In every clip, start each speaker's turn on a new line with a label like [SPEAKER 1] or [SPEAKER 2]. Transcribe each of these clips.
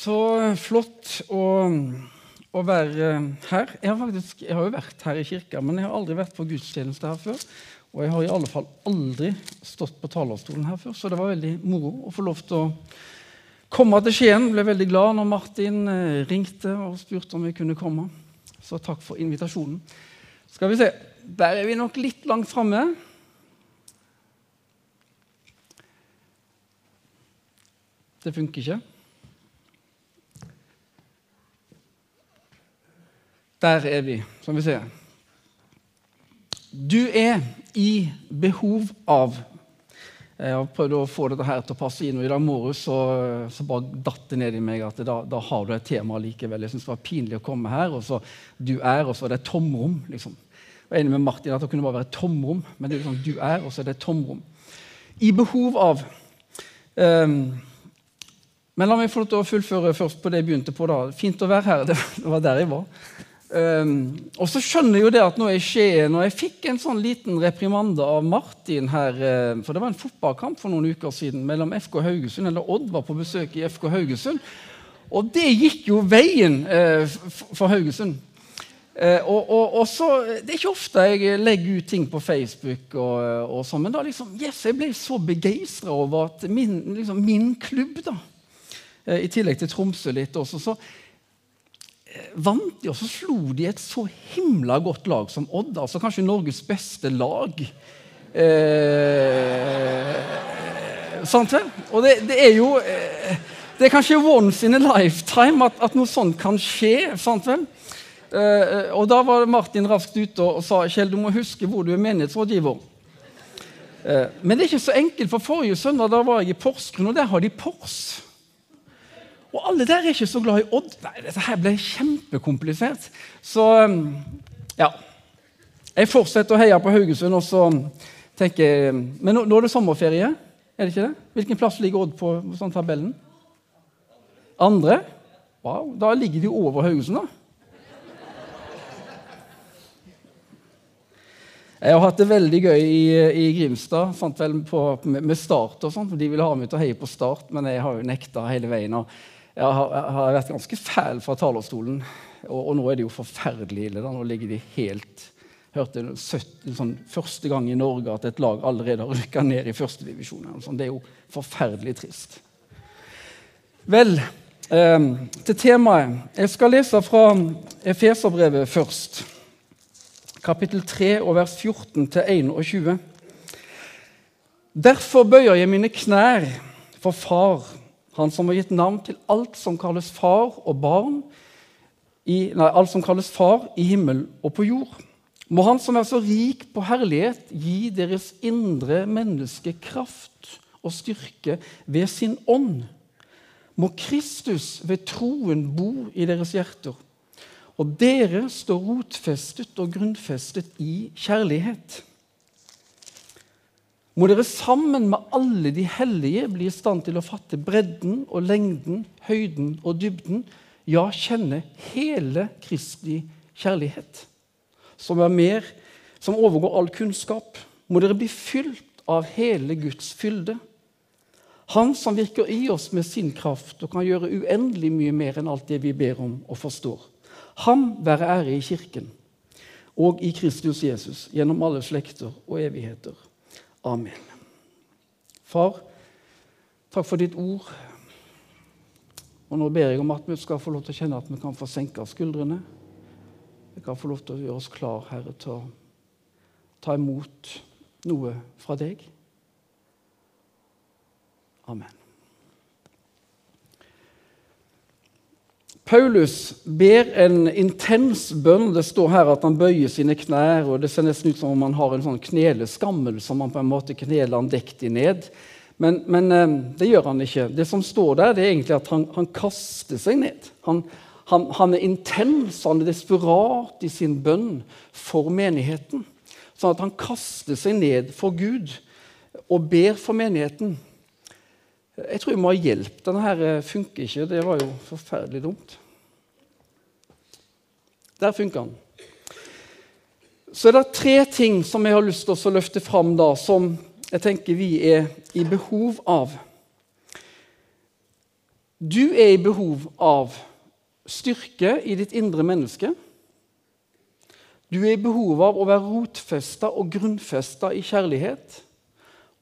[SPEAKER 1] Så flott å, å være her. Jeg har, faktisk, jeg har jo vært her i kirka, men jeg har aldri vært på gudstjeneste her før. Og jeg har i alle fall aldri stått på talerstolen her før, så det var veldig moro å få lov til å komme til Skien. Ble veldig glad når Martin eh, ringte og spurte om vi kunne komme. Så takk for invitasjonen. Skal vi se Der er vi nok litt langt framme. Det funker ikke. Der er vi, som vi ser. Du er i behov av Jeg har prøvd å få dette her til å passe inn, og i dag morges så, så, bare datt det ned i meg at da, da har du et tema likevel. Jeg syns det var pinlig å komme her, og så du er, og så er det et tomrom. liksom. Jeg var enig med Martin at det kunne bare være tomrom, men det er liksom du er, og så er det et tomrom. I behov av um, Men la meg få lov til å fullføre først på det jeg begynte på. da. Fint å være her. Det var der jeg var. Um, og så skjønner jeg jo det at nå er Skien Og jeg fikk en sånn liten reprimande av Martin her. Uh, for det var en fotballkamp for noen uker siden mellom FK Haugesund eller Odd var på besøk i FK Haugesund. Og det gikk jo veien uh, for Haugesund. Uh, og, og, og, så, Det er ikke ofte jeg legger ut ting på Facebook, og, og sånn, men da liksom, yes, jeg ble så begeistra over at min, liksom, min klubb, da, i tillegg til Tromsø litt også, så vant de, og så slo de et så himla godt lag som Odd. altså Kanskje Norges beste lag. Eh, sant vel? Og det, det, er jo eh, Det er kanskje once in a lifetime at, at noe sånt kan skje. sant vel? Eh, og da var Martin raskt ute og, sa Kjell, du må huske hvor du er menighetsrådgiver. Eh, men det er ikke så enkelt, for forrige søndag da var jeg i Porsgrunn, og der har de Pors. Og alle der er ikke så glad i Odd. Nei, Dette her ble kjempekomplisert. Så um, ja. Jeg fortsetter å heie på Haugesund, og så tenker jeg Men nå, nå er det sommerferie, er det ikke det? Hvilken plass ligger Odd på sånn tabellen? Andre? Wow, Da ligger de over Haugesund, da. Jeg har hatt det veldig gøy i, i Grimstad på, med, med Start. og sånt, De ville ha meg til å heie på Start, men jeg har jo nekta hele veien. og jeg har, jeg har, vært ganske fæl fra talerstolen, og, og, nå er det jo forferdelig ille. Da. Nå ligger de helt hørte 70, sånn, Første gang i Norge at et lag allerede har rykka ned i førstedivisjon. Det er jo forferdelig trist. Vel, eh, til temaet. Jeg skal lese fra Efeserbrevet først. Kapittel 3 og vers 14 21. Derfor bøyer jeg mine knær for Far han som har gitt navn til alt som kalles far og barn, i, nei, alt som kalles far i himmel og på jord. Må Han som er så rik på herlighet, gi deres indre menneske kraft og styrke ved sin ånd. Må Kristus ved troen bo i deres hjerter, og dere står rotfestet og grunnfestet i kjærlighet. Må dere sammen med alle de hellige bli i stand til å fatte bredden og lengden, høyden og dybden, ja, kjenne hele Kristi kjærlighet, som er mer, som overgår all kunnskap. Må dere bli fylt av hele Guds fylde. Han som virker i oss med sin kraft og kan gjøre uendelig mye mer enn alt det vi ber om og forstår. Ham være ære i Kirken og i Kristus Jesus gjennom alle slekter og evigheter. Amen. Far, takk for ditt ord. Og Nå ber jeg om at vi skal få lov til å kjenne at vi kan få senka skuldrene. Vi kan få lov til å gjøre oss klar, Herre, til å ta imot noe fra deg. Amen. Paulus ber en intens bønn. Det står her at han bøyer sine knær. og Det ser nesten ut som om han har en sånn kneleskammel som han på en måte kneler andektig ned. Men, men, eh, det gjør han ikke. Det som står der, det er egentlig at han, han kaster seg ned. Han, han, han, er intens, han er desperat i sin bønn for menigheten. Sånn at han kaster seg ned for Gud og ber for menigheten. Jeg tror jeg må ha hjelp. Denne her eh, funker ikke. Det var jo forferdelig dumt. Der funker den. Så er det tre ting som jeg har lyst til å løfte fram, da, som jeg tenker vi er i behov av. du er i behov av styrke i ditt indre menneske. Du er i behov av å være rotfesta og grunnfesta i kjærlighet.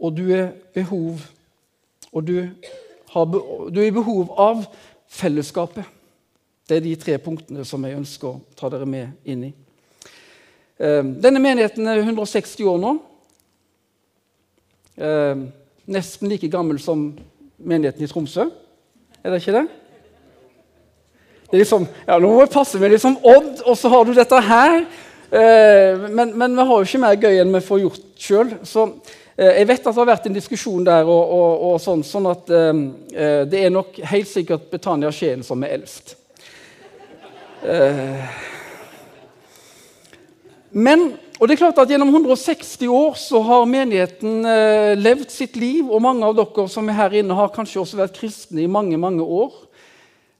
[SPEAKER 1] Og du er, behov, og du, har, du er i behov av fellesskapet. Det er de tre punktene som jeg ønsker å ta dere med inn i. Eh, denne menigheten er 160 år nå. Eh, nesten like gammel som menigheten i Tromsø. Er det ikke det? Det er liksom, ja, Nå må jeg passe meg liksom Odd, og så har du dette her. Eh, men, men, vi har jo ikke mer gøy enn vi får gjort sjøl. Så jeg vet at det har vært en diskusjon der, og, og, og sånn, sånn at eh, eh det er nok helt sikkert Betania Skien som er eldst. Eh, men og det er klart at Gjennom 160 år så har menigheten eh, levd sitt liv. Og mange av dere som er her inne, har kanskje også vært kristne i mange mange år.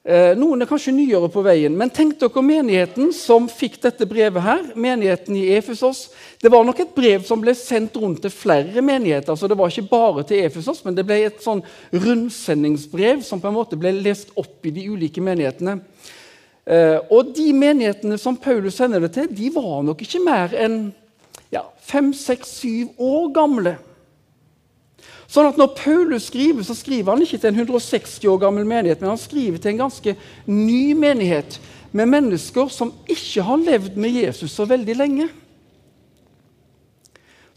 [SPEAKER 1] Eh, noen er kanskje nyere på veien. Men tenk dere menigheten som fikk dette brevet her. Menigheten i Efesos. Det var nok et brev som ble sendt rundt til flere menigheter. så Det var ikke bare til Efesos, men det ble et sånn rundsendingsbrev som på en måte ble lest opp i de ulike menighetene. Eh, og de menighetene som Paulus sender det til, de var nok ikke mer enn ja, fem, seks, syv år gamle. Sånn at Når Paulus skriver, så skriver han ikke til en 160 år gammel menighet, men han skriver til en ganske ny menighet med mennesker som ikke har levd med Jesus så veldig lenge.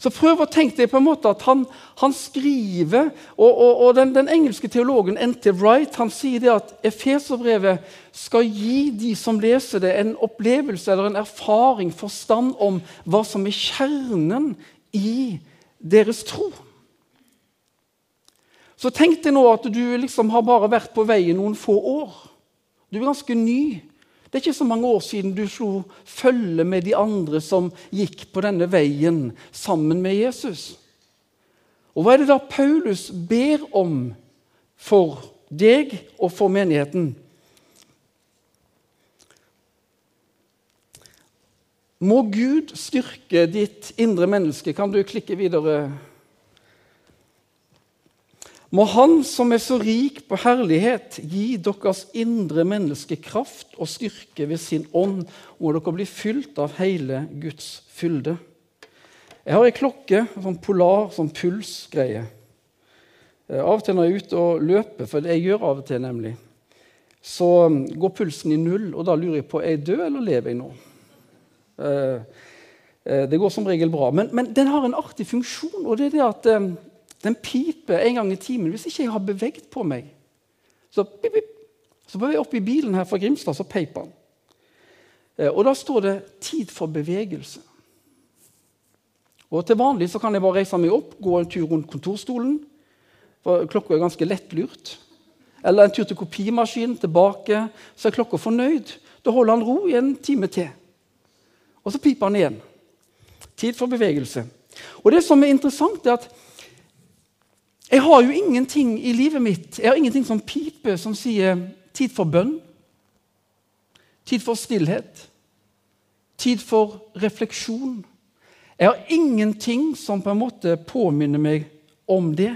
[SPEAKER 1] Så prøv å tenke deg på en måte at han, han skriver og, og, og den, den, engelske teologen N.T. Wright han sier det at Efeserbrevet skal gi de som leser det, en opplevelse eller en erfaring, forstand om hva som er kjernen i deres tro. Så tenk deg nå at du liksom har bare vært på veien noen få år. Du er ganske ny. Det er ikke så mange år siden du slo følge med de andre som gikk på denne veien sammen med Jesus. Og Hva er det da Paulus ber om for deg og for menigheten? Må Gud styrke ditt indre menneske. Kan du klikke videre? Må Han som er så rik på herlighet, gi deres indre menneske kraft og styrke ved sin ånd, og dere blir fylt av hele Guds fylde. Jeg har ei klokke, sånn polar, sånn pulsgreie. Eh, av og til når jeg er ute og løper, for det jeg gjør av og til, nemlig, så mm, går pulsen i null, og da lurer jeg på er jeg død eller lever jeg nå. Eh, eh, det går som regel bra. Men, men den har en artig funksjon, og det er det at den piper en gang i timen hvis ikke jeg har beveget på meg. Så, pip, pip. så var jeg opp i bilen her fra Grimstad så peip han. Eh, og da står det 'tid for bevegelse'. Og Til vanlig så kan jeg bare reise meg opp, gå en tur rundt kontorstolen. for Klokka er ganske lettlurt. Eller en tur til kopimaskinen, tilbake. Så er klokka fornøyd. Da holder han ro i en time til. Og så piper han igjen. Tid for bevegelse. Og Det som er interessant, er at jeg har jo ingenting i livet mitt jeg har ingenting som piper, som sier tid for bønn, tid for stillhet, tid for refleksjon. Jeg har ingenting som på en måte påminner meg om det.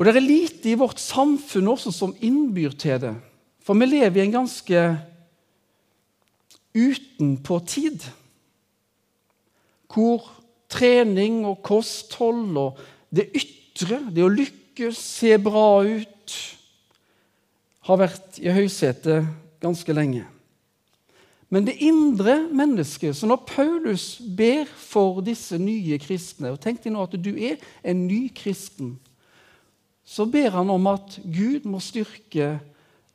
[SPEAKER 1] Og Det er lite i vårt samfunn også som innbyr til det. For vi lever i en ganske utenpå-tid, hvor trening og kosthold og det ytre, det å lykkes, se bra ut, har vært i høysetet ganske lenge. Men det indre mennesket Så når Paulus ber for disse nye kristne og Tenk deg nå at du er en ny kristen. Så ber han om at Gud må styrke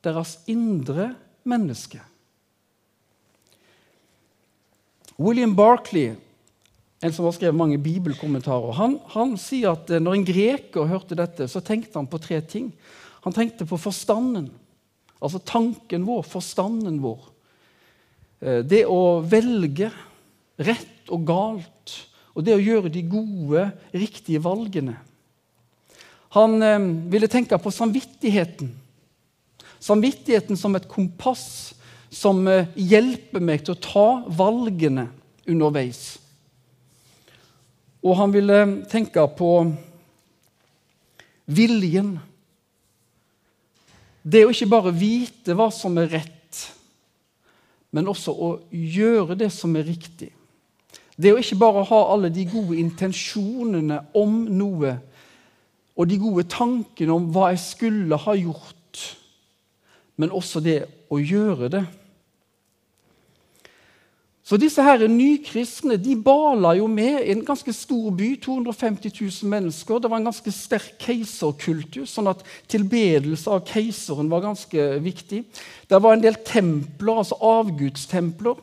[SPEAKER 1] deres indre menneske. William Barkley en som har skrevet mange bibelkommentarer. Han, han, sier at eh, når en greker hørte dette, så tenkte han på tre ting. Han tenkte på forstanden, altså tanken vår, forstanden vår. Eh, det å velge rett og galt, og det å gjøre de gode, riktige valgene. Han eh, ville tenke på samvittigheten. Samvittigheten som et kompass som hjelper meg til å ta valgene underveis. Og han ville tenke på viljen. Det å ikke bare vite hva som er rett, men også å gjøre det som er riktig. Det å ikke bare ha alle de gode intensjonene om noe og de gode tankene om hva jeg skulle ha gjort, men også det å gjøre det. Så disse her nykristne de bala jo med i en ganske stor by, 250 000 mennesker. Det var en ganske sterk keiserkultus, sånn at tilbedelse av keiseren var ganske viktig. Det var en del templer, altså avgudstempler.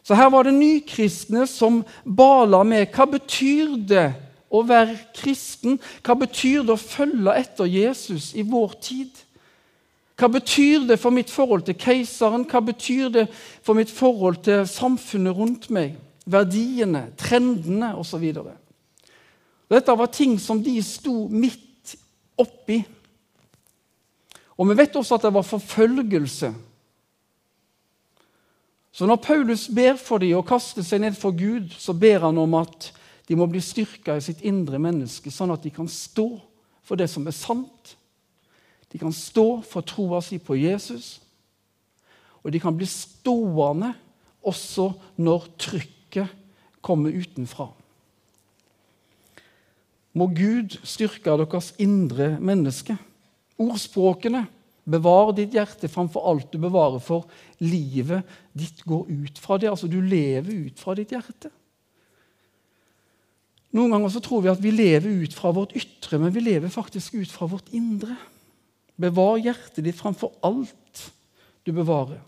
[SPEAKER 1] Så her var det nykristne som bala med hva betyr det å være kristen? Hva betyr det å følge etter Jesus i vår tid? Hva betyr det for mitt forhold til keiseren? Hva betyr det for mitt forhold til samfunnet rundt meg? Verdiene, trendene osv. Dette var ting som de sto midt oppi. Og vi vet også at det var forfølgelse. Så når Paulus ber for dem og kaster seg ned for Gud, så ber han om at de må bli styrka i sitt indre menneske, sånn at de kan stå for det som er sant, de kan stå for troa si på Jesus, og de kan bli stående også når trykket kommer utenfra. Må Gud styrke deres indre menneske. Ordspråkene Bevar ditt hjerte framfor alt du bevarer, for livet ditt går ut fra det. Altså, du lever ut fra ditt hjerte. Noen ganger så tror vi at vi lever ut fra vårt ytre, men vi lever faktisk ut fra vårt indre. Bevar hjertet ditt framfor alt du bevarer.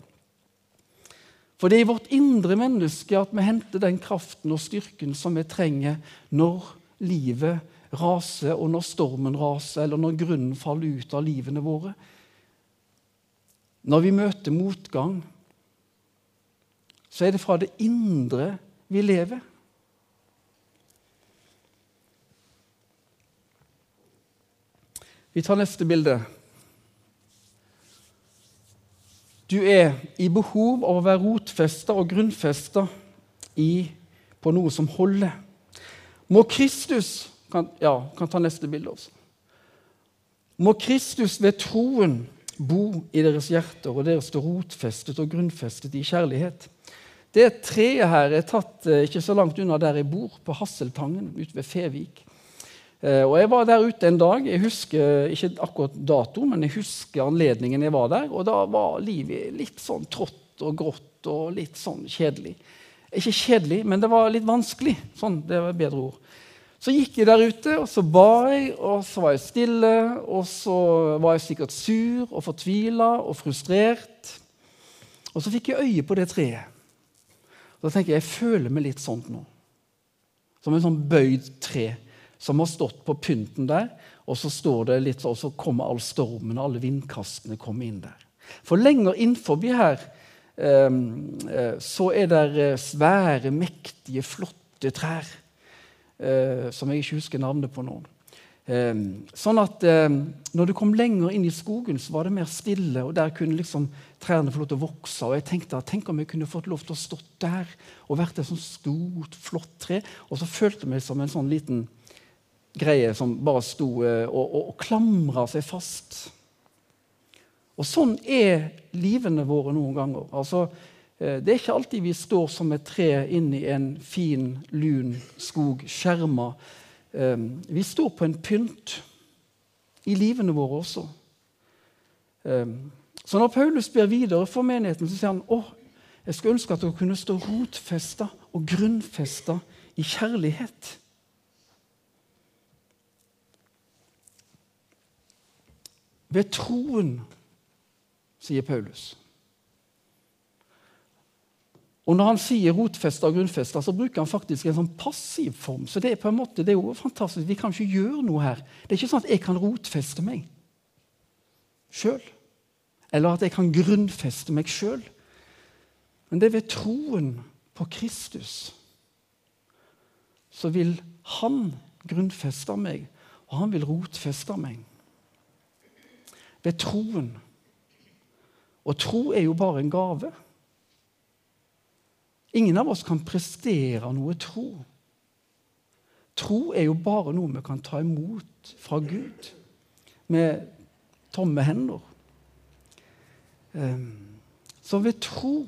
[SPEAKER 1] For det er i vårt indre menneske at vi henter den kraften og styrken som vi trenger når livet raser, og når stormen raser, eller når grunnen faller ut av livene våre. Når vi møter motgang, så er det fra det indre vi lever. Vi tar neste bilde. Du er i behov av å være rotfesta og grunnfesta på noe som holder. Må Kristus kan, ja, kan ta neste bilde også. Må Kristus ved troen bo i deres hjerter, og dere står rotfestet og grunnfestet i kjærlighet. Det treet her er tatt eh, ikke så langt unna der jeg bor, på Hasseltangen ute ved Fevik. Eh, og Jeg var der ute en dag. Jeg husker ikke akkurat dato, men jeg husker anledningen jeg var der. Og da var livet litt sånn trått og grått og litt sånn kjedelig. Ikke kjedelig, men det var litt vanskelig. Sånn, det var et bedre ord. Så gikk jeg der ute, og så ba jeg, og så var jeg stille. Og så var jeg sikkert sur og fortvila og frustrert. Og så fikk jeg øye på det treet. Og da tenker jeg jeg føler meg litt sånn nå. Som en sånn bøyd tre som har stått på pynten der. Og så står det litt, og så kommer all stormen og alle vindkastene kommer inn der. For lenger innenfor her ehm, eh, så er det eh, svære, mektige, flotte trær. Eh, som jeg ikke husker navnet på nå. Ehm, sånn at ehm, når du kom lenger inn i skogen, så var det mer stille. og Der kunne liksom trærne få lov til å vokse. og jeg tenkte Tenk om jeg kunne fått lov til å stå der og vært et sånt stort, flott tre. Og så følte jeg meg som en sånn liten greie som bare sto eh, og, og, og klamra seg fast. Og sånn er livene våre noen ganger. Altså, eh, det er ikke alltid vi står som et tre inni en fin, lun skog, skjerma. Eh, vi står på en pynt i livene våre også. Så når Paulus ber videre for menigheten, så sier han å, jeg skulle ønske at dere kunne stå rotfesta og grunnfesta i kjærlighet. Ved troen, sier Paulus. Og Når han sier rotfesta og grunnfesta, så bruker han faktisk en sånn passiv form. Så det er på en måte, det er jo fantastisk. Vi kan ikke gjøre noe her. Det er ikke sånn at jeg kan rotfeste meg sjøl. Eller at jeg kan grunnfeste meg sjøl. Men det er ved troen på Kristus så vil han grunnfeste meg, og han vil rotfeste meg ved troen. Og tro er jo bare en gave. Ingen av oss kan prestere noe tro. Tro er jo bare noe vi kan ta imot fra Gud. med tomme hender. Ehm, så ved tro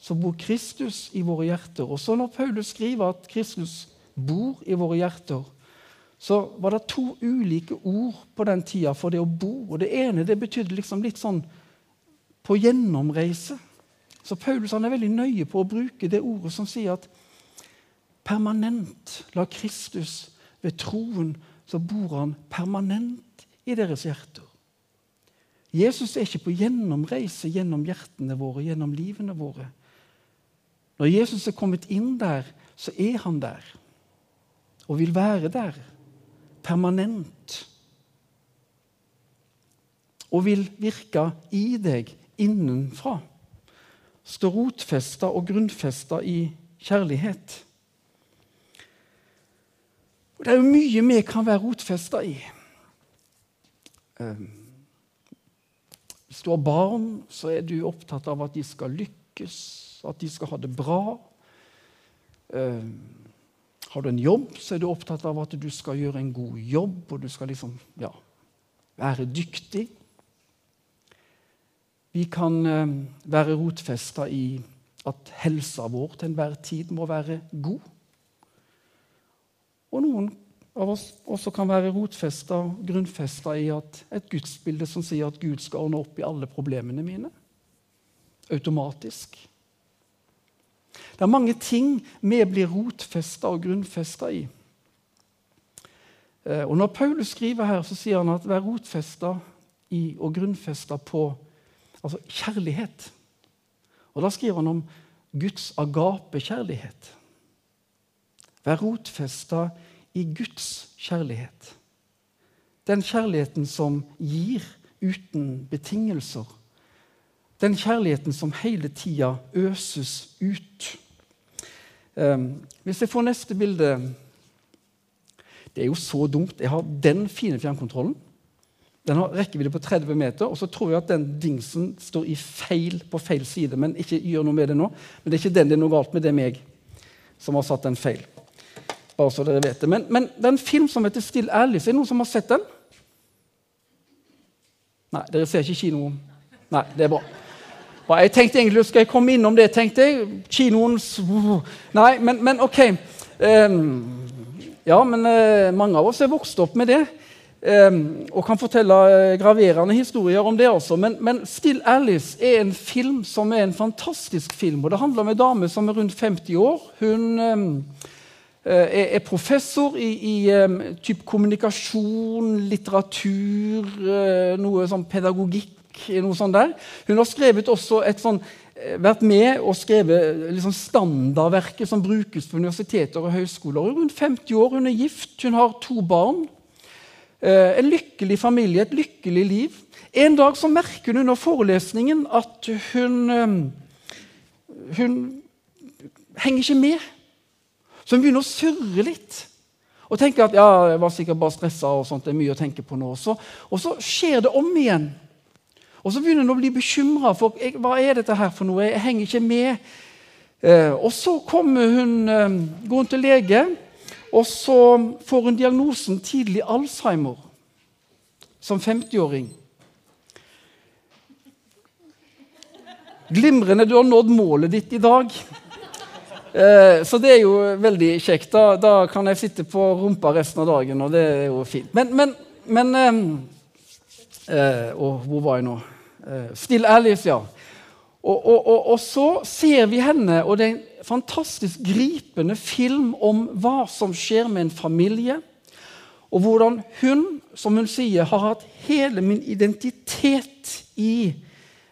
[SPEAKER 1] så bor Kristus i våre hjerter. Og så når Paulus skriver at Kristus bor i våre hjerter, så var det to ulike ord på den tida for det å bo. Og Det ene det betydde liksom litt sånn på gjennomreise. Så Paulus er veldig nøye på å bruke det ordet som sier at permanent la Kristus ved troen, så bor han permanent i deres hjerter. Jesus er ikke på gjennomreise gjennom hjertene våre, gjennom livene våre. Når Jesus er kommet inn der, så er han der og vil være der permanent. Og vil virke i deg innenfra. Stå rotfesta og grunnfesta i kjærlighet. Og Det er jo mye vi kan være rotfesta i. Ehm, hvis du har barn, så er du opptatt av at de skal lykkes, at de skal ha det bra. Har du en jobb, så er du opptatt av at du skal gjøre en god jobb, og du skal liksom, ja, være dyktig. Vi kan ehm, være rotfesta i at helsa vår til enhver tid må være god. Og noen av oss også kan være rotfesta grunnfesta i at et gudsbilde som sier at Gud skal ordne opp i alle problemene mine. Automatisk. Det er mange ting vi blir rotfesta og grunnfesta i. Eh, og Når Paulus skriver her, så sier han at vær rotfesta i og grunnfesta på altså kjærlighet. Og Da skriver han om Guds agape-kjærlighet. Vær rotfesta i Guds kjærlighet. Den kjærligheten som gir uten betingelser. Den kjærligheten som hele tida øses ut. Um, hvis jeg får neste bilde Det er jo så dumt. Jeg har den fine fjernkontrollen. Den har rekkevidde på 30 meter, og så tror jeg at den dingsen står i feil på feil side. Men ikke gjør noe med det nå. Men det er ikke den det er noe galt med, det er meg som har satt den feil bare så dere vet det. Men, men det er en film som heter Still Alice. Er det noen som har sett den? Nei, dere ser ikke kino? Nei, det er bra. Jeg tenkte egentlig, Skal jeg komme innom det? tenkte jeg. Kinoens Nei, men, men OK. Um, ja, men uh, mange av oss er vokst opp med det. Um, og kan fortelle uh, graverende historier om det også. Men, men, Still Alice er en film som er en fantastisk film. og Det handler om en dame som er rundt 50 år. Hun um, er, er professor i, i typ kommunikasjon, litteratur, uh, noe sånn pedagogikk. Noe sånt der. Hun har skrevet også et sånn, eh, vært med og skrevet liksom standardverket som brukes på universiteter og høyskoler. Hun er rundt 50 år, hun er gift, hun har to barn. En lykkelig familie, et lykkelig liv. En dag så merker hun under forelesningen at hun, hun henger ikke med så hun begynner å surre litt. Og tenker at ja, jeg var sikkert bare stressa, og sånt, det er mye å tenke på nå. Så, og så skjer det om igjen. Og så begynner hun å bli bekymra for hva er dette her for noe. Jeg henger ikke med. Eh, og så kommer hun, eh, går hun til lege, og så får hun diagnosen tidlig Alzheimer som 50-åring. Glimrende, du har nådd målet ditt i dag. Eh, så det er jo veldig kjekt. Da, da, kan jeg sitte på rumpa resten av dagen, og det er jo fint. Men, men, men eh, Og hvor var jeg nå? Eh, Still Alice, ja. Og, og, og, og, så ser vi henne, og det er en fantastisk gripende film om hva som skjer med en familie. Og hvordan hun, som hun sier, har hatt hele min identitet i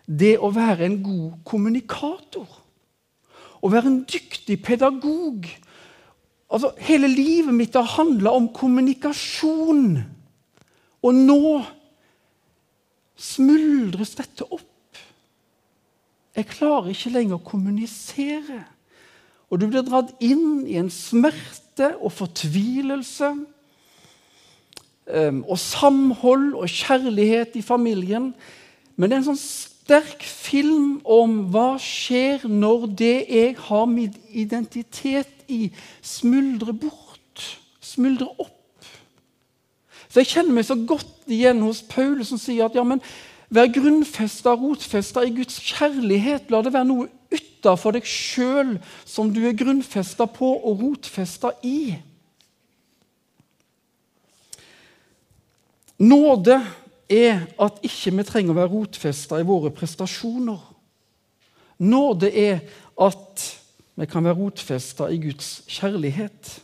[SPEAKER 1] det å være en god kommunikator å være en dyktig pedagog. Altså, hele livet mitt har handla om kommunikasjon. Og nå smuldres dette opp. Jeg klarer ikke lenger å kommunisere. Og du blir dratt inn i en smerte og fortvilelse. Um, og samhold og kjærlighet i familien. Men det er en sånn sterk film om hva skjer når det jeg har min identitet i, smuldrer bort, smuldrer opp. Så jeg kjenner meg så godt igjen hos Paul, som sier at ja, men vær grunnfesta, rotfesta i Guds kjærlighet. La det være noe utafor deg sjøl som du er grunnfesta på og rotfesta i. Nåde er at ikke vi trenger å være rotfesta i våre prestasjoner. Nåde er at vi kan være rotfesta i Guds kjærlighet.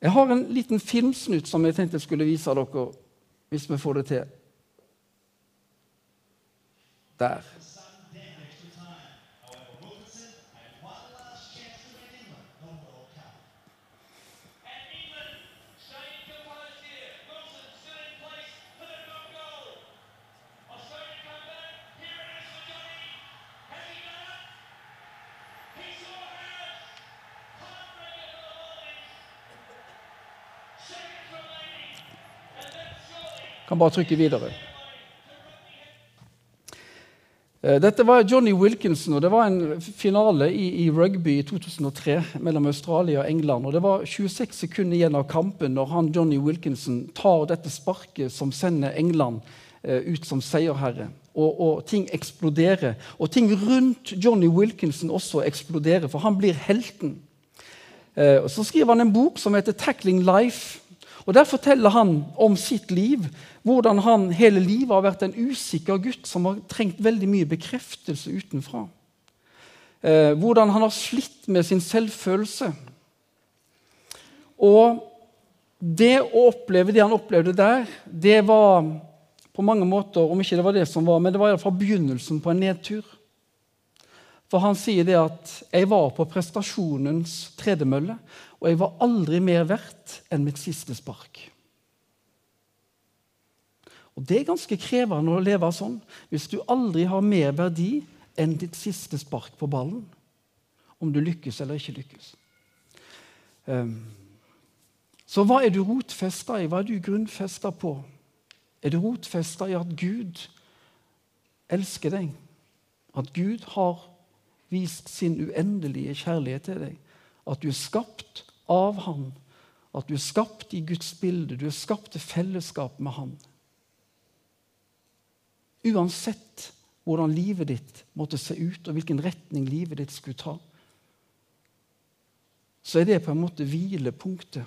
[SPEAKER 1] Jeg har en liten filmsnutt som jeg tenkte jeg skulle vise dere, hvis vi får det til. Der. Kan bare trykke videre. Eh, dette var Johnny Wilkinson, og det var en finale i, i, rugby i 2003 mellom Australia og England. og Det var 26 sekunder igjen av kampen når han, Johnny Wilkinson tar dette sparket som sender England eh, ut som seierherre. Og, og, ting eksploderer. Og ting rundt Johnny Wilkinson også eksploderer, for han blir helten. Eh, så skriver han en bok som heter 'Tackling Life'. Og Der forteller han om sitt liv, hvordan han hele livet har vært en usikker gutt som har trengt veldig mye bekreftelse utenfra. Eh, hvordan han har slitt med sin selvfølelse. Og det å oppleve det han opplevde der, det var på mange måter Om ikke det var det som var, men det var iallfall begynnelsen på en nedtur. For han sier det at 'jeg var på prestasjonens tredemølle', og jeg var aldri mer verdt enn mitt siste spark. Og Det er ganske krevende å leve sånn hvis du aldri har mer verdi enn ditt siste spark på ballen. Om du lykkes eller ikke lykkes. Um, så hva er du rotfesta i? Hva er du grunnfesta på? Er du rotfesta i at Gud elsker deg? At Gud har vist sin uendelige kjærlighet til deg? At du er skapt av Han. At du er skapt i Guds bilde. Du er skapt til fellesskap med Han. Uansett hvordan livet ditt måtte se ut, og hvilken retning livet ditt skulle ta, så er det på en måte hvilepunktet.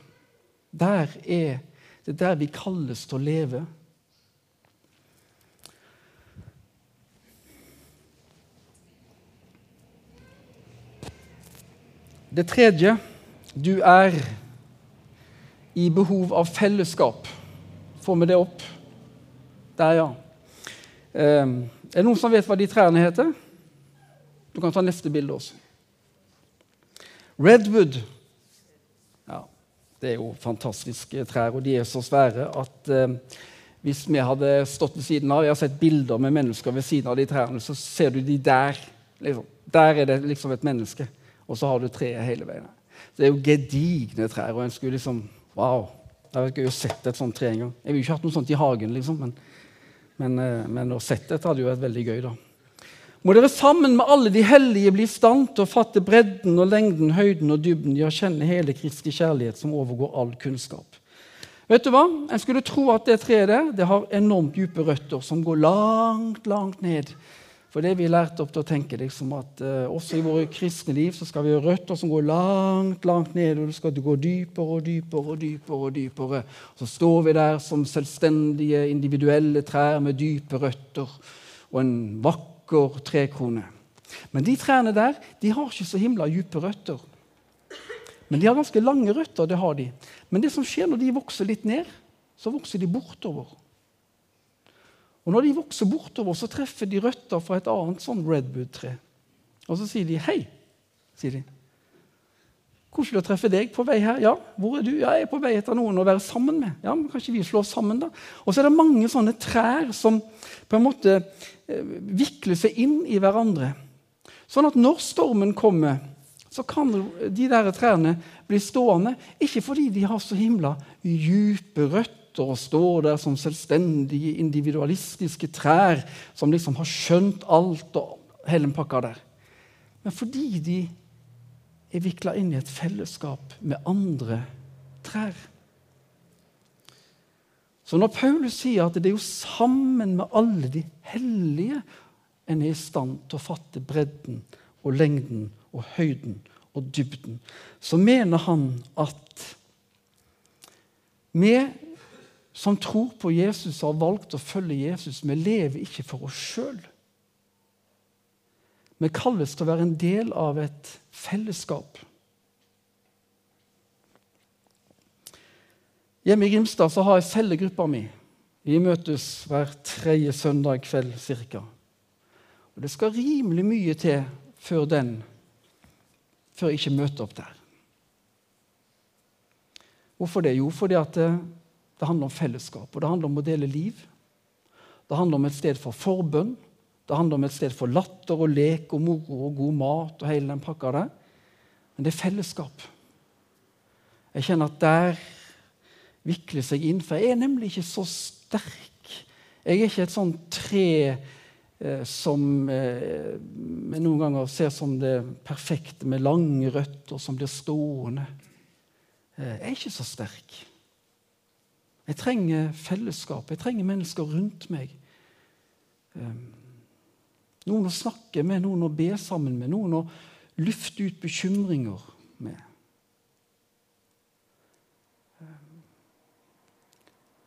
[SPEAKER 1] Der er det der vi kalles til å leve. Det tredje du er i behov av fellesskap. Får vi det opp? Der, ja. Eh, er det noen som vet hva de trærne heter? Du kan ta neste bilde også. Redwood. Ja, det er jo fantastiske trær, og de er så svære at eh, hvis vi hadde stått ved siden av Jeg har sett bilder med mennesker ved siden av de trærne, så ser du de der. Liksom. Der er det liksom et menneske, og så har du treet hele veien. Det er jo gedigne trær. og en skulle liksom, wow, Jeg har jo sette et sånt tre en gang. Jeg ville ikke hatt noe sånt i hagen, liksom, men, men, eh, men å sette et hadde jo vært veldig gøy. da. Må dere sammen med alle de hellige bli i stand til å fatte bredden og lengden, høyden og dybden, ja, kjenne hele Kristi kjærlighet som overgår all kunnskap. Vet du hva? En skulle tro at det treet det har enormt dype røtter som går langt, langt ned for det vi er lært opp til å tenke liksom at uh, også i våre kristne liv så skal vi ha røtter som går langt langt ned, og det skal gå dypere og dypere. Og dypere og dypere. Så står vi der som selvstendige, individuelle trær med dype røtter og en vakker trekrone. Men de trærne der de har ikke så himla dype røtter. Men de har ganske lange røtter. det har de. Men det som skjer når de vokser litt ned, så vokser de bortover. Og Når de vokser bortover, så treffer de røtter fra et annet sånn redwood-tre. Og så sier de 'hei'. sier de. Koselig å treffe deg på vei her. Ja, hvor er du? Ja, jeg er på vei etter noen å være sammen med. Ja, men Kanskje vi slår sammen, da? Og så er det mange sånne trær som på en måte eh, vikler seg inn i hverandre. Sånn at når stormen kommer, så kan de der trærne bli stående. Ikke fordi de har så himla dype røtter og står der som selvstendige, individualistiske trær som liksom har skjønt alt og hele den pakka der. Men fordi de er vikla inn i et fellesskap med andre trær. Så når Paulus sier at det er jo sammen med alle de hellige en er i stand til å fatte bredden og lengden og høyden og dybden, så mener han at vi som tror på Jesus og har valgt å følge Jesus, vi lever ikke for oss sjøl. Vi kalles til å være en del av et fellesskap. Hjemme i Grimstad så har jeg cellegruppa mi. Vi møtes hver tredje søndag kveld ca. Og det skal rimelig mye til før den før jeg ikke møter opp der. Hvorfor det? Jo, fordi det, det handler om fellesskap, og det handler om å dele liv. Det handler om et sted for forbønn, det handler om et sted for latter og lek og moro og god mat. og hele den pakka der. Men det er fellesskap. Jeg kjenner at der vikler seg inn. For jeg er nemlig ikke så sterk. Jeg er ikke et sånt tre eh, som eh, noen ganger ser som det perfekte, med lange røtter som blir stående. Eh, jeg er ikke så sterk. Jeg trenger fellesskap. Jeg trenger mennesker rundt meg. Eh, noen å snakke med, noen å be sammen med, noen å lufte ut bekymringer med.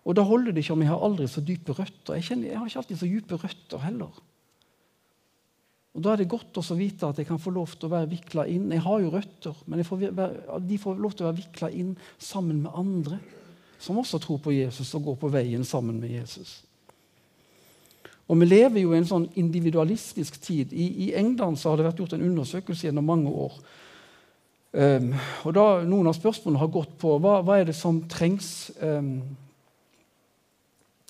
[SPEAKER 1] Og da holder det ikke om jeg har aldri så dype røtter. Jeg, kjenner, jeg har ikke alltid så dype røtter heller. Og Da er det godt å vite at jeg kan få lov til å være vikla inn. Jeg har jo røtter, men får de får lov til å være vikla inn sammen med andre som også tror på Jesus og går på veien sammen med Jesus. Og Vi lever jo i en sånn individualistisk tid. I, i England har det vært gjort en undersøkelse gjennom mange år. Um, og da Noen av spørsmålene har gått på hva, hva er det som trengs um,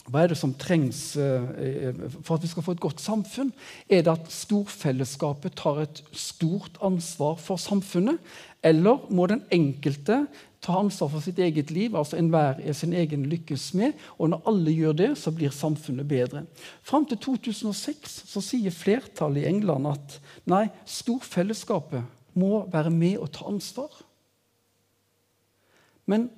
[SPEAKER 1] hva er det som trengs eh, eh, for at vi skal få et godt samfunn? Er det at storfellesskapet tar et stort ansvar for samfunnet? Eller må den enkelte ta ansvar for sitt eget liv, altså enhver er sin egen lykkes med? Og når alle gjør det, så blir samfunnet bedre. Fram til 2006 så sier flertallet i England at nei, storfellesskapet må være med og ta ansvar. Men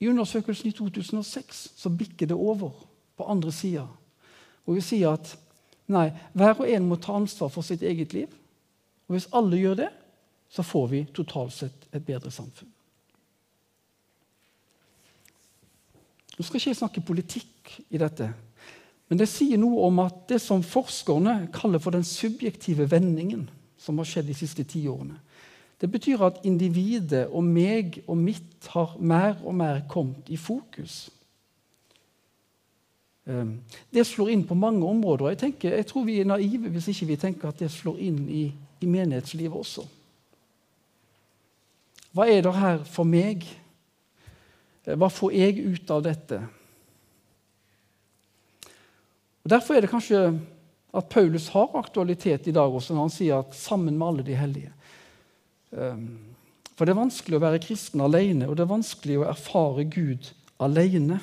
[SPEAKER 1] i undersøkelsen i 2006 så bikker det over på andre sida. Hvor vi sier at nei, hver og en må ta ansvar for sitt eget liv. Og hvis alle gjør det, så får vi totalt sett et bedre samfunn. Nå skal ikke jeg snakke politikk i dette, men det sier noe om at det som forskerne kaller for den subjektive vendingen, som har skjedd de siste ti årene, det betyr at individet og meg og mitt har mer og mer kommet i fokus. Ehm, det slår inn på mange områder. Jeg, tenker, jeg tror vi er naive hvis ikke vi tenker at det slår inn i, i menighetslivet også. Hva er det her for meg? Eh, hva får jeg ut av dette? Og Derfor er det kanskje at Paulus har aktualitet i dag også når han sier at 'sammen med alle de hellige'. Ehm, for det er vanskelig å være kristen alene, og det er vanskelig å erfare Gud alene.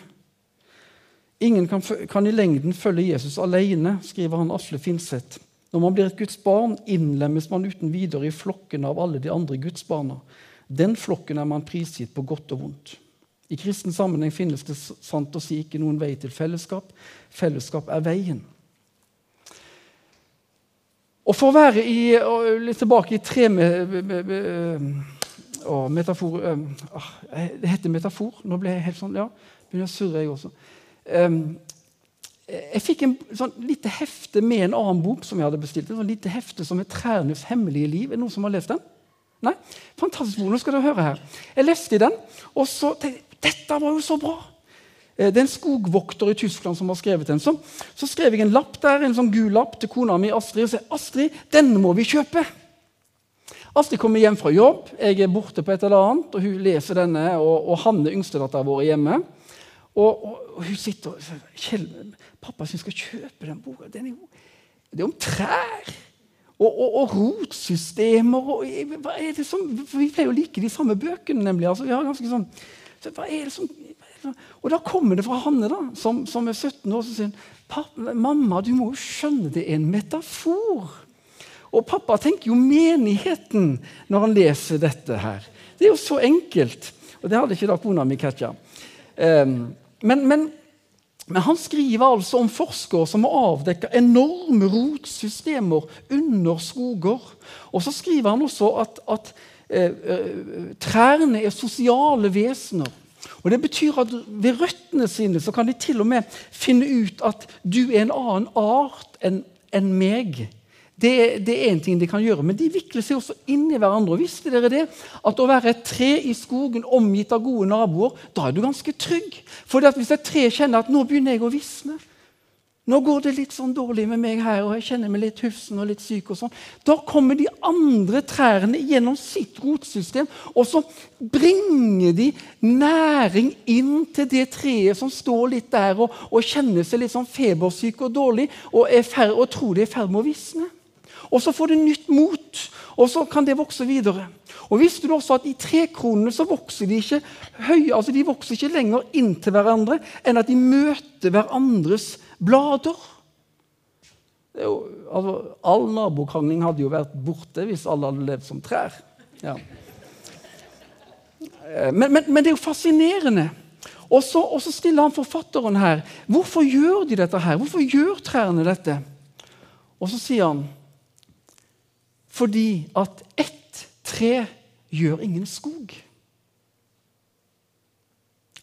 [SPEAKER 1] Ingen kan, kan i lengden følge Jesus alene, skriver han Asle Finseth. Når man blir et Guds barn, innlemmes man uten videre i flokken av alle de andre Guds barna. Den flokken er man prisgitt på godt og vondt. I kristen sammenheng finnes det sant å si ikke noen vei til fellesskap. Fellesskap er veien. Og for å være i, litt tilbake i tre med, å, metafor å, Det heter metafor. Nå ble jeg helt sånn, ja, begynner å surre, jeg også. Jeg fikk en sånn lite hefte med en annen bok som jeg hadde bestilt. En sånn lite hefte som er 'Trærnes hemmelige liv'. Er det noen som har lest den? Nei? Fantastisk bok. Nå skal dere høre her. Jeg leste i den, og så tenkte jeg dette var jo så bra. Eh, det er en skogvokter i Tyskland som har skrevet den. Så, så skrev jeg en lapp der, en sånn gul lapp til kona mi Astrid og sa Astrid, denne må vi kjøpe. Astrid kommer hjem fra jobb, jeg er borte på et eller annet, og hun leser denne. Og, og Hanne, yngstedattera vår, er hjemme. Og, og, og, hun sitter og sier Kjell, pappa syns skal kjøpe den boka. Den er jo, det er om trær. Og, og, og rotsystemer og hva er det som, Vi pleier å like de samme bøkene, nemlig. Altså, vi har ganske sånn, så hva er det som og da kommer det fra Hanne, da, som, som er 17 år, som sier mamma, du må jo skjønne det er en metafor. Og pappa tenker jo menigheten når han leser dette her. Det er jo så enkelt. Og det hadde ikke da kona mi catcha. Um, men, men, men, han skriver altså om forskere som har avdekka enorme rotsystemer under skoger. Og så skriver han også at, at eh, trærne er sosiale vesener. Og Det betyr at ved røttene sine så kan de til og med finne ut at du er en annen art enn en meg. Det, det er én ting de kan gjøre, men de vikler seg også inn i hverandre. Og visste dere det? At å være et tre i skogen omgitt av gode naboer, da er du ganske trygg. For hvis et tre kjenner at nå begynner jeg å visne, nå går det litt sånn dårlig med meg her, og jeg kjenner meg litt hufsen og litt syk. og sånn. Da kommer de andre trærne gjennom sitt rotsystem, og så bringer de næring inn til det treet som står litt der og, og kjenner seg litt sånn febersyk og dårlig og, og tror det er i ferd med å visne. Og så får du nytt mot, og så kan det vokse videre. Og Visste du også at i trekronene så vokser de ikke høye, altså de vokser ikke lenger inntil hverandre enn at de møter hverandres blader? Jo, altså, all nabokrangling hadde jo vært borte hvis alle hadde levd som trær. Ja. Eh, men, men, men, det er jo fascinerende. Og så, stiller han forfatteren her hvorfor gjør de dette her? Hvorfor gjør trærne dette? Og så sier han fordi at ett tre gjør ingen skog.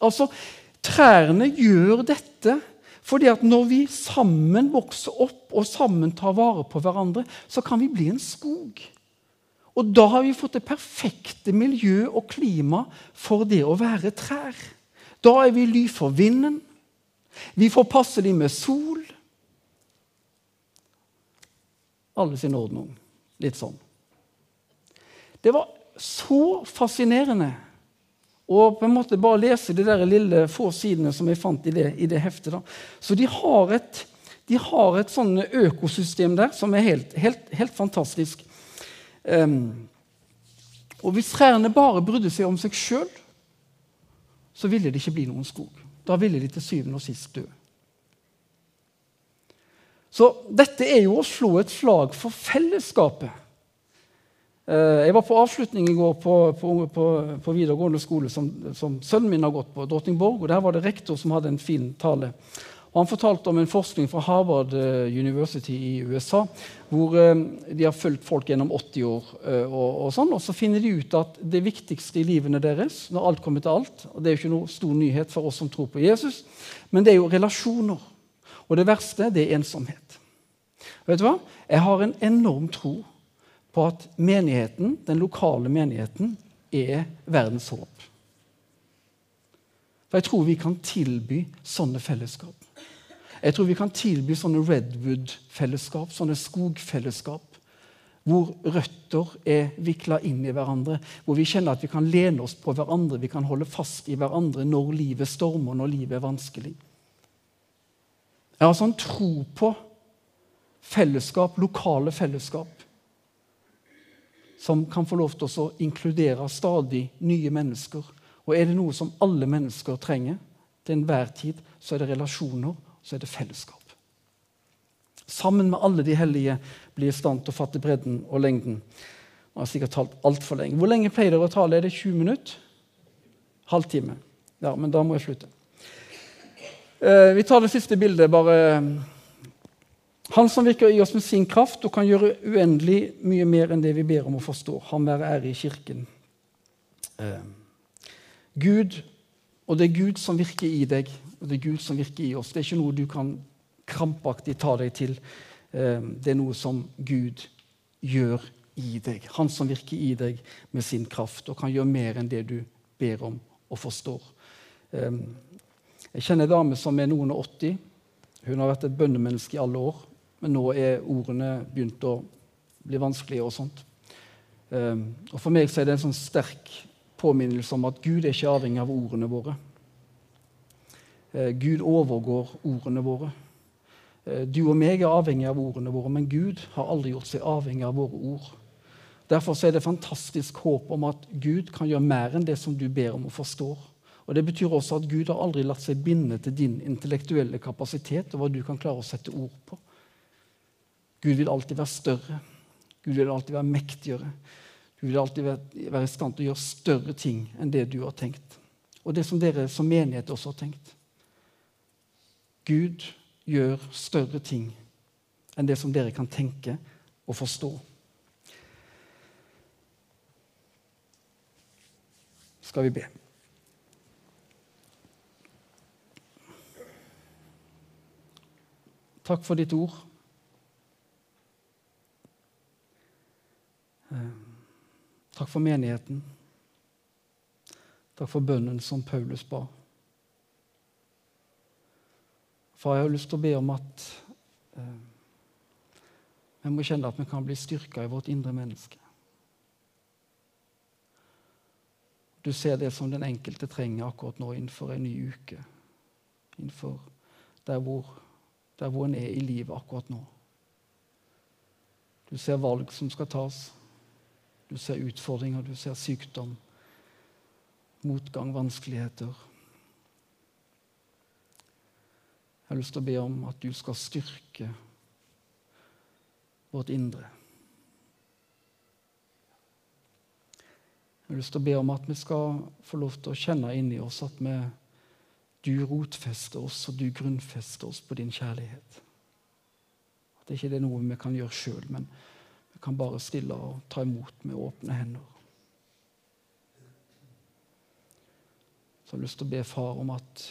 [SPEAKER 1] Altså, trærne gjør dette fordi at når vi sammen vokser opp og sammen tar vare på hverandre, så kan vi bli en skog. Og da har vi fått det perfekte miljø og klima for det å være trær. Da er vi ly for vinden. Vi får passelig med sol. Alle sin ordning. Litt sånn. Det var så fascinerende å på en måte bare lese de der lille få sidene som jeg fant i det, i det heftet. Da. Så de har et, de har et sånn økosystem der som er helt, helt, helt fantastisk. Um, og hvis trærne bare brydde seg om seg sjøl, så ville det ikke bli noen skog. Da ville de til syvende og sist dø. Så dette er jo å slå et slag for fellesskapet. Eh, jeg var på avslutning i går på, på, på, på videregående skole som, som, sønnen min har gått på, Drottningborg. og Der var det rektor som hadde en fin tale. Og Han fortalte om en forskning fra Harvard eh, University i USA, hvor eh, de har fulgt folk gjennom 80 år. Og, og, sånn, og så finner de ut at det viktigste i livene deres, når alt kommer til alt og Det er jo ikke noe stor nyhet for oss som tror på Jesus, men det er jo relasjoner. Og det verste, det er ensomhet. Vet du hva? Jeg har en enorm tro på at menigheten, den lokale menigheten er verdens håp. For jeg tror vi kan tilby sånne fellesskap. Jeg tror vi kan tilby sånne redwood-fellesskap, sånne skogfellesskap. Hvor røtter er vikla inn i hverandre, hvor vi kjenner at vi kan lene oss på hverandre, vi kan holde fast i hverandre når livet stormer, når livet er vanskelig. Jeg har sånn tro på fellesskap, lokale fellesskap som kan få lov til å inkludere stadig nye mennesker. Og er det noe som alle mennesker trenger til enhver tid, så er det relasjoner, så er det fellesskap. Sammen med alle de hellige blir i stand til å fatte bredden og lengden. Jeg har sikkert talt altfor lenge. Hvor lenge pleier dere å tale? Er det 20 minutter? Halvtime. Ja, men da må jeg slutte. Eh, vi tar det siste bildet. bare han som virker i oss med sin kraft og kan gjøre uendelig mye mer enn det vi ber om å forstå. Han være ære i Kirken. Eh, Gud, og det er Gud som virker i deg, og det er Gud som virker i oss. Det er ikke noe du kan krampaktig ta deg til. Eh, det er noe som Gud gjør i deg. Han som virker i deg med sin kraft og kan gjøre mer enn det du ber om og forstår. Eh, jeg kjenner en dame som er noen og 80. Hun har vært et bønnemenneske i alle år. Men nå er ordene begynt å bli vanskelige. og sånt. Um, og For meg så er det en sånn sterk påminnelse om at Gud er ikke avhengig av ordene våre. Uh, Gud overgår ordene våre. Uh, du og meg er avhengig av ordene våre, men Gud har aldri gjort seg avhengig av våre ord. Derfor er det fantastisk håp om at Gud kan gjøre mer enn det som du ber om og forstår. Og Det betyr også at Gud har aldri latt seg binde til din intellektuelle kapasitet og hva du kan klare å sette ord på. Gud vil alltid være større. Gud vil alltid være mektigere. Du vil alltid være i stand til å gjøre større ting enn det du har tenkt. Og det som dere som menighet også har tenkt. Gud gjør større ting enn det som dere kan tenke og forstå. Skal vi be. Takk for ditt ord. Eh, takk for menigheten. Takk for bønnen som Paulus ba. Far, jeg har lyst til å be om at eh, vi må kjenne at vi kan bli styrka i vårt indre menneske. Du ser det som den enkelte trenger akkurat nå innenfor en ny uke. Innenfor der hvor, der hvor en er i livet akkurat nå. Du ser valg som skal tas. Du ser utfordringer, du ser sykdom, motgang, vanskeligheter. Jeg har lyst til å be om at du skal styrke vårt indre. Jeg har lyst til å be om at vi skal få lov til å kjenne inni oss at vi, du rotfester oss og du grunnfester oss på din kjærlighet. At det ikke er noe vi kan gjøre sjøl, men vi kan bare stille og ta imot med åpne hender. Så jeg har lyst til å be far om at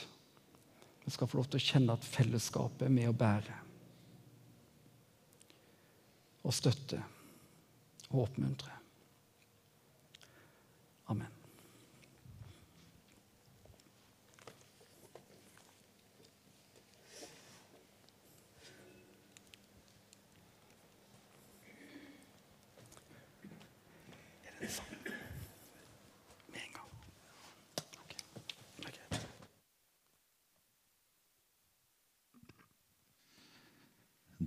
[SPEAKER 1] vi skal få lov til å kjenne at fellesskapet er med å bære. Og støtte og oppmuntre. Amen.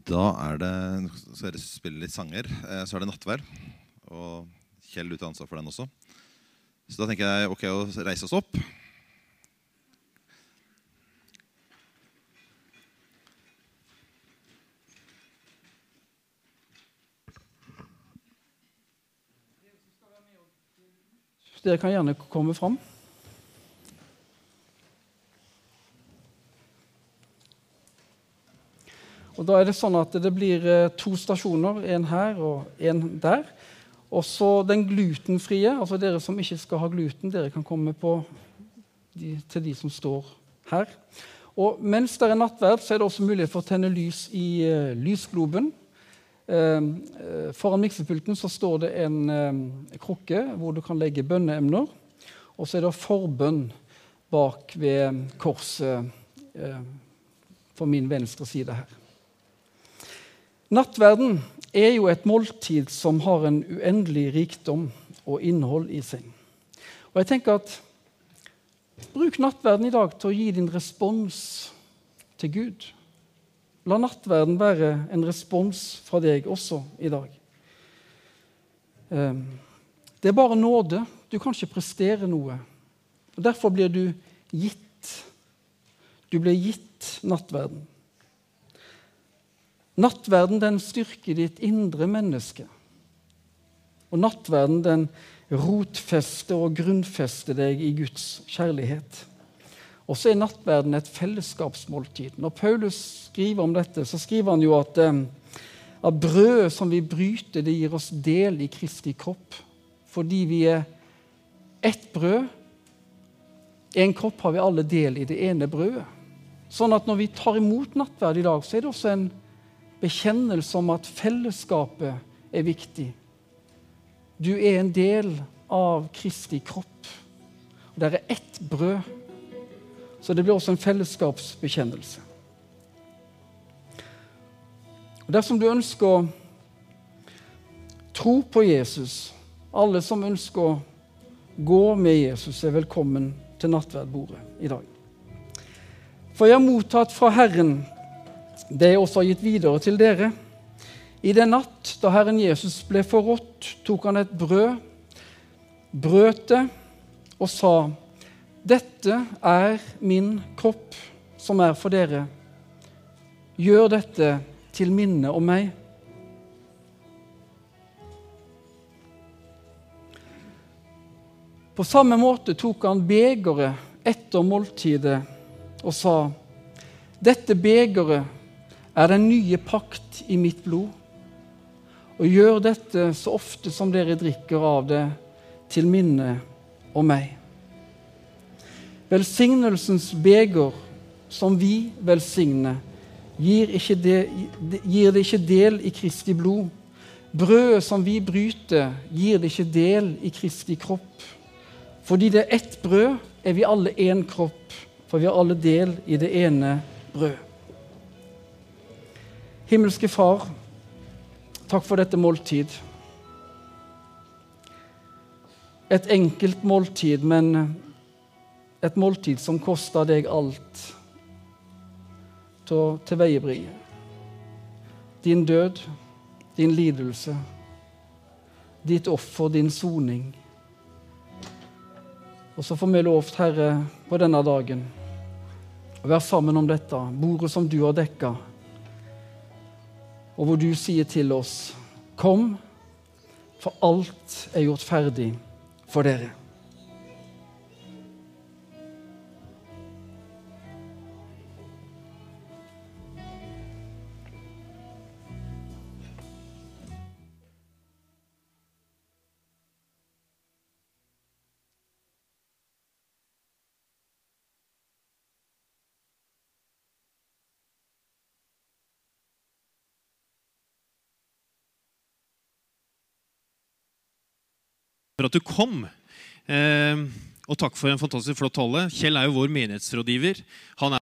[SPEAKER 2] Da er det så dere spiller litt sanger. Eh, så er det nattverd. Og Kjell du tar ansvar for den også. Så da tenker jeg ok å reise oss opp.
[SPEAKER 1] Dere kan gjerne komme fram. Og da er Det sånn at det blir eh, to stasjoner, en her og en der. Og så den glutenfrie. altså Dere som ikke skal ha gluten, dere kan komme de, til de som står her. Og Mens det er nattverd, så er det også mulighet for å tenne lys i uh, lysgloben. Uh, uh, foran miksepulten så står det en krukke hvor du kan legge bønneemner. Og så er det forbønn bak ved korset på min venstre side her. Nattverden er jo et måltid som har en uendelig rikdom og innhold i seg. Og jeg tenker at Bruk nattverden i dag til å gi din respons til Gud. La nattverden være en respons fra deg også i dag. Ehm, det er bare nåde. Du kan ikke prestere noe. Og Derfor blir du gitt. Du blir gitt nattverden. Nattverden den styrker ditt indre menneske. Og nattverden den rotfester og grunnfester deg i Guds kjærlighet. Og så er nattverden et fellesskapsmåltid. Når Paulus skriver om dette, så skriver han jo at, eh, at brødet som vi bryter, det gir oss del i Kristi kropp. Fordi vi er ett brød. En kropp har vi alle del i det ene brødet. Sånn at når vi tar imot nattverd i dag, så er det også en bekjennelse om at fellesskapet er viktig. Du er en del av Kristi kropp. Og Det er ett brød. Så det blir også en fellesskapsbekjennelse. Og Dersom du ønsker å tro på Jesus Alle som ønsker å gå med Jesus, er velkommen til nattverdbordet i dag. For jeg har mottatt fra Herren det jeg også har gitt videre til dere. I den natt da Herren Jesus ble forrådt, tok han et brød, brøt det og sa, 'Dette er min kropp, som er for dere. Gjør dette til minne om meg.' På samme måte tok han begeret etter måltidet og sa, 'Dette begeret er den nye pakt i mitt blod. Og gjør dette så ofte som dere drikker av det, til minne om meg. Velsignelsens beger som vi velsigner, gir, det, gir det ikke del i Kristi blod. Brødet som vi bryter, gir det ikke del i Kristi kropp. Fordi det er ett brød, er vi alle én kropp, for vi har alle del i det ene brød. Himmelske Far, takk for dette måltid. Et enkelt måltid, men et måltid som kosta deg alt til å tilveiebringe. Din død, din lidelse, ditt offer, din soning. Og så får vi lovt, Herre, på denne dagen å være sammen om dette, bordet som du har dekka, og hvor du sier til oss, kom, for alt er gjort ferdig for dere.
[SPEAKER 3] At du kom. Eh, og takk for en fantastisk flott tale. Kjell er jo vår menighetsrådgiver. Han er